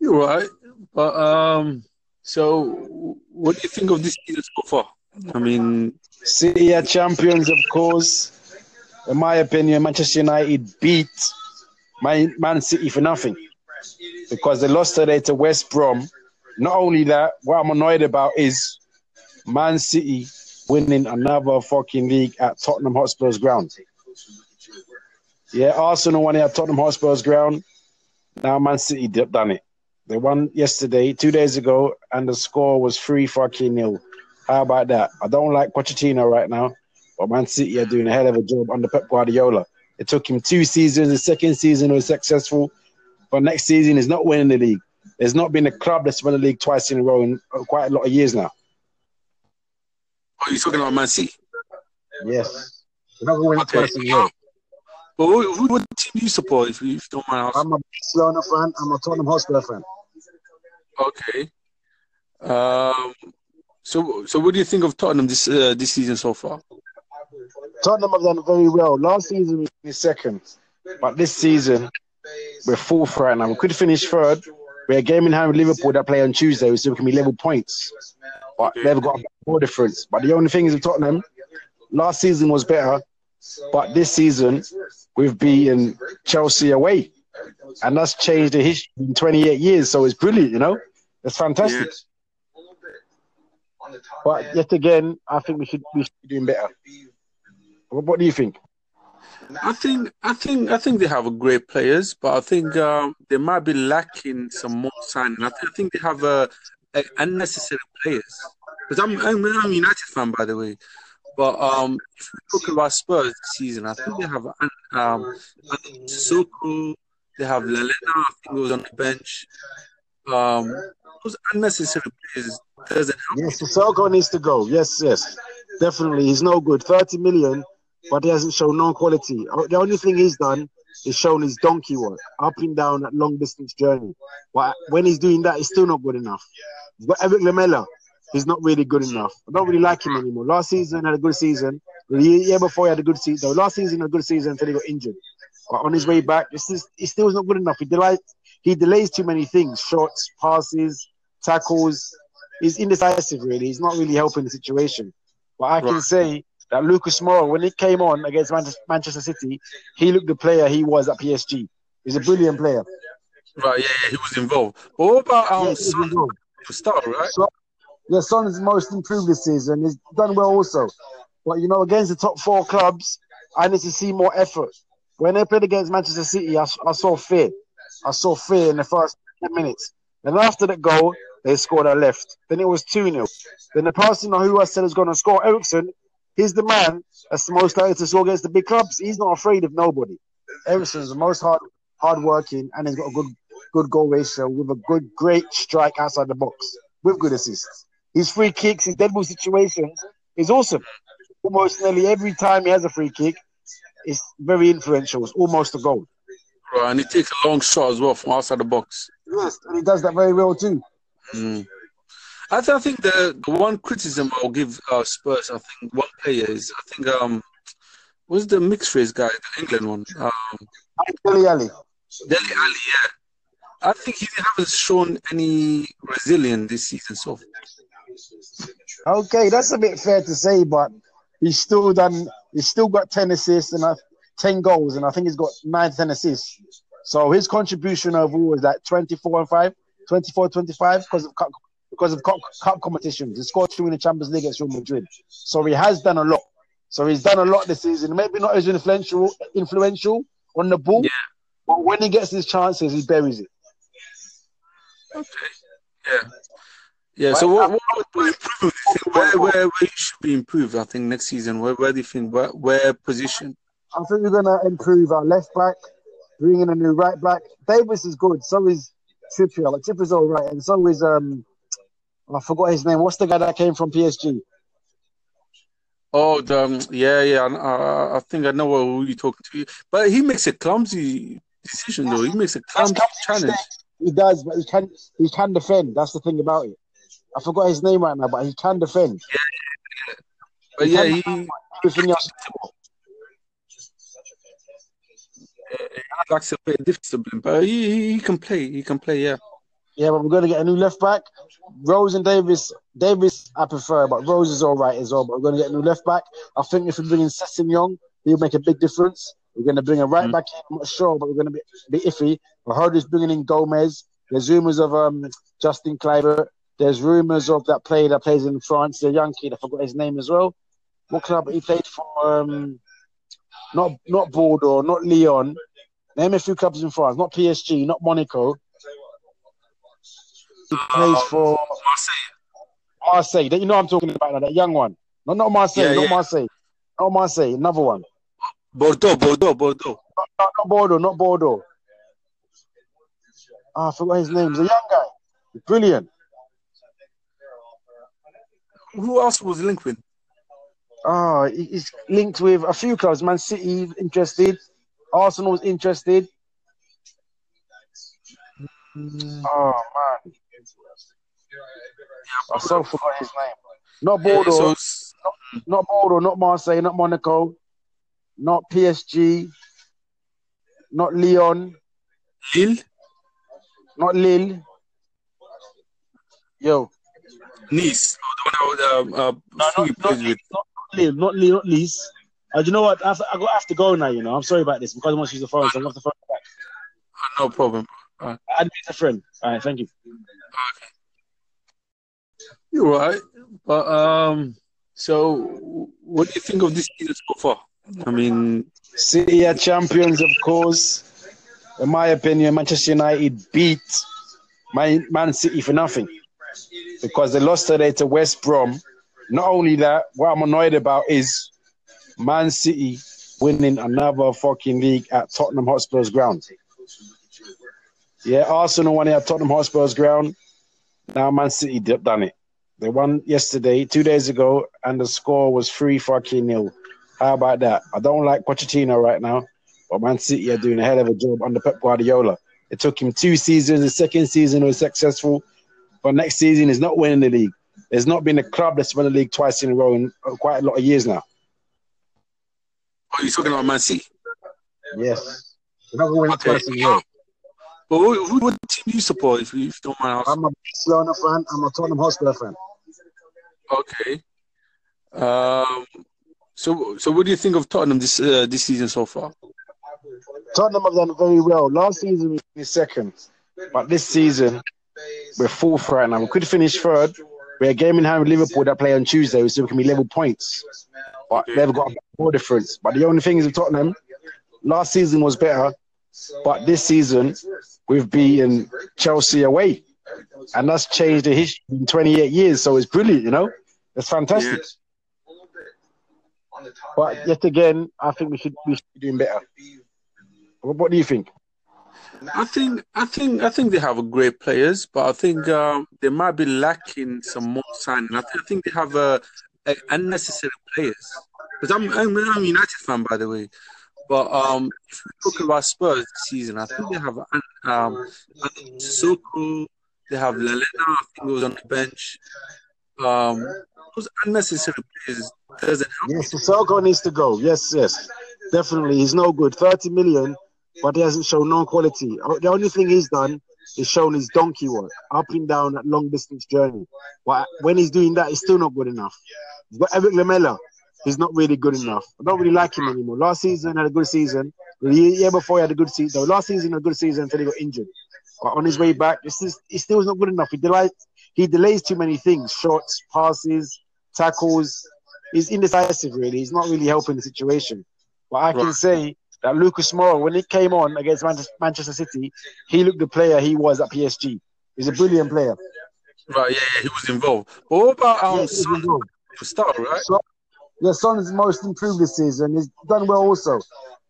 You're right, but um, so what do you think of this season so far? I mean, City are champions, of course. In my opinion, Manchester United beat Man, Man City for nothing because they lost today to West Brom. Not only that, what I'm annoyed about is Man City winning another fucking league at Tottenham Hotspur's ground. Yeah, Arsenal won it at Tottenham Hotspur's ground. Now Man City done it. They won yesterday, two days ago, and the score was three fucking nil. How about that? I don't like Pochettino right now, but Man City are doing a hell of a job under Pep Guardiola. It took him two seasons. The second season was successful, but next season he's not winning the league. There's not been a club that's won the league twice in a row in quite a lot of years now. Oh, are you talking about Man City? Yes. They're not winning Okay. twice in a row. But who, who, what team do you support, if you, if you don't mind asking? I'm a Barcelona fan. I'm a Tottenham Hotspur fan. Okay. Um. So, so what do you think of Tottenham this uh, this season so far? Tottenham have done very well. Last season we finished second, but this season we're fourth right now. We could finish third. We're a game in hand with Liverpool that play on Tuesday, so we can be level points. But they've got a more difference. But the only thing is with Tottenham, last season was better, but this season we've beaten Chelsea away, and that's changed the history in 28 years. So it's brilliant, you know. It's fantastic. But yet again, I think we should we should be doing better. What, what do you think? I think, I think, I think they have great players, but I think um, they might be lacking some more signing. I think, I think they have uh, a unnecessary players. Because I'm, I'm, I'm a United fan, by the way. But um, if we talk about Spurs this season, I think they have um, Sissoko, they have Lalena, I think he was on the bench. Um, those unnecessary players doesn't help. Yes, Sissoko needs to go. Yes, yes, definitely. He's no good. Thirty million, but he hasn't shown no quality. Uh, The only thing he's done is shown his donkey work, up and down that long distance journey. But when he's doing that, he's still not good enough. But Eric Lamela, he's not really good enough. I don't really like him anymore. Last season had a good season. The year year before he had a good season. Last season had a good season until he got injured. But on his way back, it's just, he still is not good enough. He delays, he delays too many things: shots, passes, tackles. He's indecisive, really. He's not really helping the situation. But I can Right. say that Lucas Moura, when he came on against Manchester, City, he looked the player he was at PSG. He's a brilliant player. Right, yeah, yeah, he was involved. But what about um, Yeah, Son right? So, yeah, Son is most improved this season. He's done well also. But you know, against the top four clubs, I need to see more effort. When they played against Manchester City, I, I saw fear. I saw fear in the first 10 minutes. Then after that goal, they scored a left. Then it was 2 0. Then the person who I said is going to score, Eriksen, he's the man that's most likely to score against the big clubs. He's not afraid of nobody. Eriksen's the most hard hard working and he's got a good good goal ratio with a good great strike outside the box with good assists. His free kicks, his dead ball situations is awesome. Almost nearly every time he has a free kick, it's very influential. It's almost a goal. Right, and he takes a long shot as well from outside the box. Yes, and he does that very well too. Mm. I, th- I think the, the one criticism I'll give uh, Spurs, I think one player is, I think, um, was the mixed race guy, the England one? Um, Dele Alli. Dele Alli, yeah. I think he hasn't shown any resilience this season so far. Okay, that's a bit fair to say, but he's still done. He's still got ten assists and uh, ten goals, and I think he's got nine, ten assists. So his contribution overall is like 24 and 5, 24, 25 because of cup, because of cup, cup competitions. He scored two in the Champions League against Real Madrid. So he has done a lot. So he's done a lot this season. Maybe not as influential, influential on the ball, Yeah. but when he gets his chances, he buries it. Okay. Yeah. Yeah. So what what, what improvement do? Where where where you should be improved? I think next season. Where where do you think? Where where position? I think we're gonna improve our left back, bring in a new right back. Davies is good, so is Trippier. Like Trippier's all right, and so is um, I forgot his name. What's the guy that came from PSG? Oh, the, um, yeah, yeah. I, I, I think I know who you're talking to. But he makes a clumsy decision, though. He makes a clumsy challenge. He does, but he can he can defend. That's the thing about it. I forgot his name right now, but he can defend. But yeah, he, Everything else, he to play discipline, but he, he he can play. He can play. Yeah. Yeah, but we're going to get a new left back. Rose and Davies. Davies, I prefer, but Rose is all right as well. But we're going to get a new left back. I think if we bring in Sessegnon, he'll make a big difference. We're going to bring a right mm-hmm. back in. I'm not sure, but we're going to be, be iffy. I heard he's bringing in Gomez. There's rumours of um, Justin Kluivert. There's rumours of that player that plays in France, the young kid. I forgot his name as well. What club he played for? Um, not not Bordeaux, not Lyon. Name a few clubs in France. Not PSG, not Monaco. He plays um, for Marseille. Marseille. You know I'm talking about that young one. No, not Marseille. Yeah, not yeah. Marseille. Not Marseille. Another one. Bordeaux. Bordeaux. Bordeaux. Not, not, not Bordeaux. Not Bordeaux. Oh, I forgot his name. He's a young guy. Brilliant. Who else was linked with? Oh, he's linked with a few clubs. Man City interested. Arsenal was interested. Mm. Oh man, I so forgot his name. Not Bordeaux, yeah, so... not, not Bordeaux, not Marseille, not Monaco, not PSG, not Lyon, Lille, not Lille. Yo, Nice, oh, the one I would, um, uh, no, not, not, not, Lille, not Lille, not Nice. Uh, do you know what? I have, to, I have to go now. You know, I'm sorry about this because I want to use the phone, so I have to phone back. No problem. All right. Add me as a friend. All right, thank you. Okay. You're right, but um, so what do you think of this season so far? I mean, City are champions, of course. In my opinion, Manchester United beat Man, Man City for nothing because they lost today to West Brom. Not only that, what I'm annoyed about is Man City winning another fucking league at Tottenham Hotspur's ground. Yeah, Arsenal won it at Tottenham Hotspur's ground. Now Man City done it. They won yesterday, two days ago, and the score was three fucking nil. How about that? I don't like Pochettino right now, but Man City are doing a hell of a job under Pep Guardiola. It took him two seasons. The second season was successful, but next season is not winning the league. There's not been a club that's won the league twice in a row in quite a lot of years now. Oh, you're talking about Man City? Yes. They're not okay. twice in a row. But who, who, what team do you support, if you, if you don't mind? I'm a Barcelona fan. I'm a Tottenham Hotspur fan. Okay. Um. So, so what do you think of Tottenham this uh, this season so far? Tottenham have done very well. Last season we finished second, but this season we're fourth right now. We could finish third. We're a game in hand with Liverpool that play on Tuesday, so we can be level points. But they've got a more difference. But the only thing is with Tottenham, last season was better, but this season we've beaten Chelsea away, and that's changed the history in 28 years. So it's brilliant, you know. It's fantastic. But yet again, I think we should we should be doing better. What, what do you think? I think I think I think they have great players, but I think um, they might be lacking some more signing. I, th- I think they have uh, unnecessary players. Because I'm, I'm I'm a United fan, by the way. But um, if we talk about Spurs this season, I think they have um, Sissoko, they have Lalana, I think he was on the bench. Um, those unnecessary players doesn't help. Yes, Sissoko needs to go. Yes, yes, definitely. He's no good. Thirty million but he hasn't shown no quality. Uh, the only thing he's done is shown his donkey work, up and down that long distance journey. But when he's doing that, he's still not good enough. But Eric Lamela, he's not really good enough. I don't really like him anymore. Last season had a good season. The year before he had a good season. Last season had a good season until he got injured. But on his way back, this is he still is not good enough. He delays he delays too many things, shots, passes, tackles. He's indecisive really. He's not really helping the situation. But I can say that Lucas Moura, when he came on against Manchester City, he looked the player he was at PSG. He's a brilliant player. Right, yeah, yeah he was involved. But what about um, yes, Son? For start, right? Son, yeah, Son's most improved this season. He's done well also.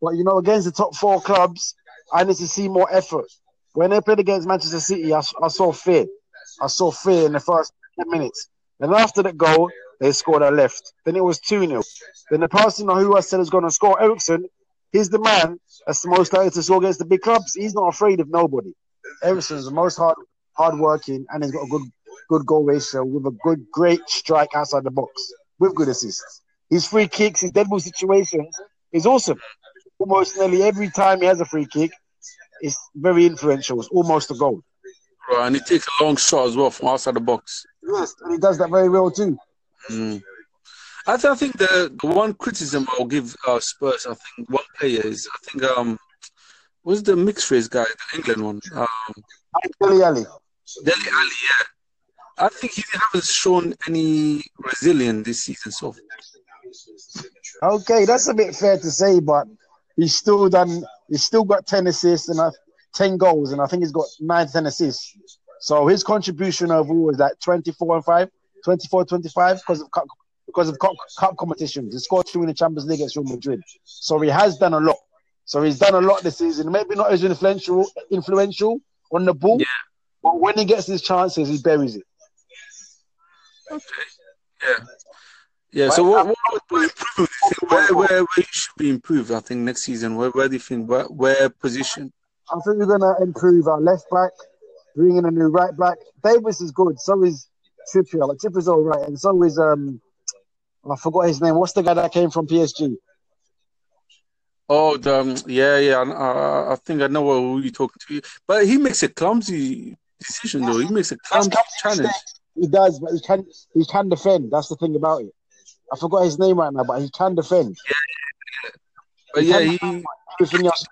But, you know, against the top four clubs, I need to see more effort. When they played against Manchester City, I, I saw fear. I saw fear in the first 10 minutes. And after that goal, they scored a left. Then it was 2 0. Then the person who I said was going to score, Eriksen, He's the man that's the most likely to score against the big clubs. He's not afraid of nobody. Eriksen's the most hard hard working and he's got a good good goal ratio with a good great strike outside the box with good assists. His free kicks, his dead ball situations is awesome. Almost nearly every time he has a free kick, it's very influential. It's almost a goal. Right, and he takes a long shot as well from outside the box. Yes, and he does that very well too. Mm. I, th- I think the, the one criticism I'll give uh, Spurs, I think one player is, I think, um, what's the mixed race guy, the England one? Um, Dele Alli. Dele Alli, yeah. I think he hasn't shown any resilience this season so far. Okay, that's a bit fair to say, but he's still done. He's still got ten assists and uh, ten goals, and I think he's got nine, 10 assists. So his contribution overall is like 24 and 5, 24, 25 because of because of cup, cup competitions. He scored two in the Champions League against Real Madrid. So he has done a lot. So he's done a lot this season. Maybe not as influential, influential on the ball, Yeah. but when he gets his chances, he buries it. Okay. Yeah. Yeah. So what what, what improvement do you think? Where where where you should be improved? I think next season. Where where do you think? Where where position? I think we're gonna improve our left back, bring in a new right back. Davies is good. So is Trippier. Like Trippier's all right, and so is um, I forgot his name. What's the guy that came from PSG? Oh, the, um, yeah, yeah. I, I, think I know who you're talking to. But he makes a clumsy decision, though. He makes a clumsy challenge. He does, but he can he can defend. That's the thing about it. I forgot his name right now, but he can defend. Yeah, yeah. but yeah, he, Everything else,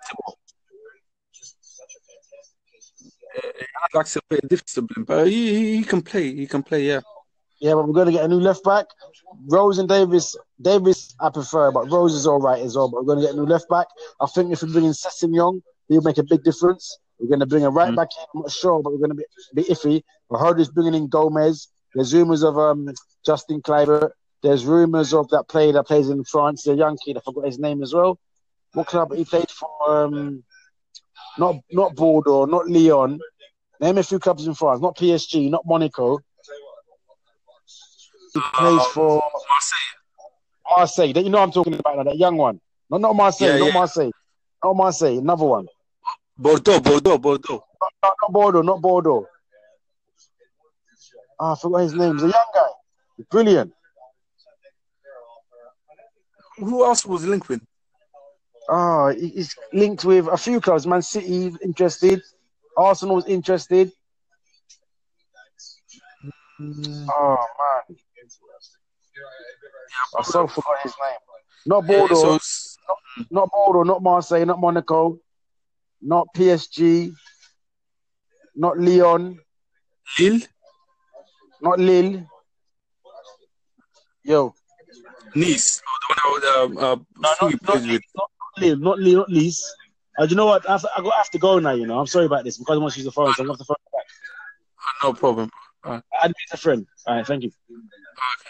he likes a bit of discipline, but he, he he can play. He can play. Yeah. Yeah, but we're gonna get a new left back. Rose and Davies. Davies, I prefer, but Rose is all right as well. But we're gonna get a new left back. I think if we bring in Sessegnon, he'll make a big difference. We're gonna bring a right Mm. back in. I'm not sure, but we're gonna be, be iffy. I heard he's bringing in Gomez. There's rumors of um Justin Kluivert. There's rumors of that player that plays in France, the young kid. I forgot his name as well. What club he played for? Um, not not Bordeaux, not Lyon. Name a few clubs in France. Not PSG, not Monaco. He plays for Marseille. Marseille. That you know what I'm talking about now, that young one. No, not Marseille, Yeah, not yeah. Marseille. Not Marseille, another one. Bordeaux, Bordeaux, Bordeaux. Not, not, not Bordeaux, not Bordeaux. Ah, I forgot his name. He's a young guy. Brilliant. Who else was linked with? Ah, he- he's linked with a few clubs. Man City interested. Arsenal was interested. Oh man, I so forgot his name. Not Yeah, Bordeaux, so it's- not Bordeaux, not Marseille, not Monaco, not PSG, not Lyon, Lille, not Lille. Yo, Nice, oh, the one I would, um, uh, no, who not, plays not, with. not Lille, not Lille, not Nice. Uh, do you know what? I have, to, I have to go now. You know, I'm sorry about this because I want to use the phone. So I'm gonna have to phone back. Uh, No problem. Add me as a friend. All right, thank you. Okay.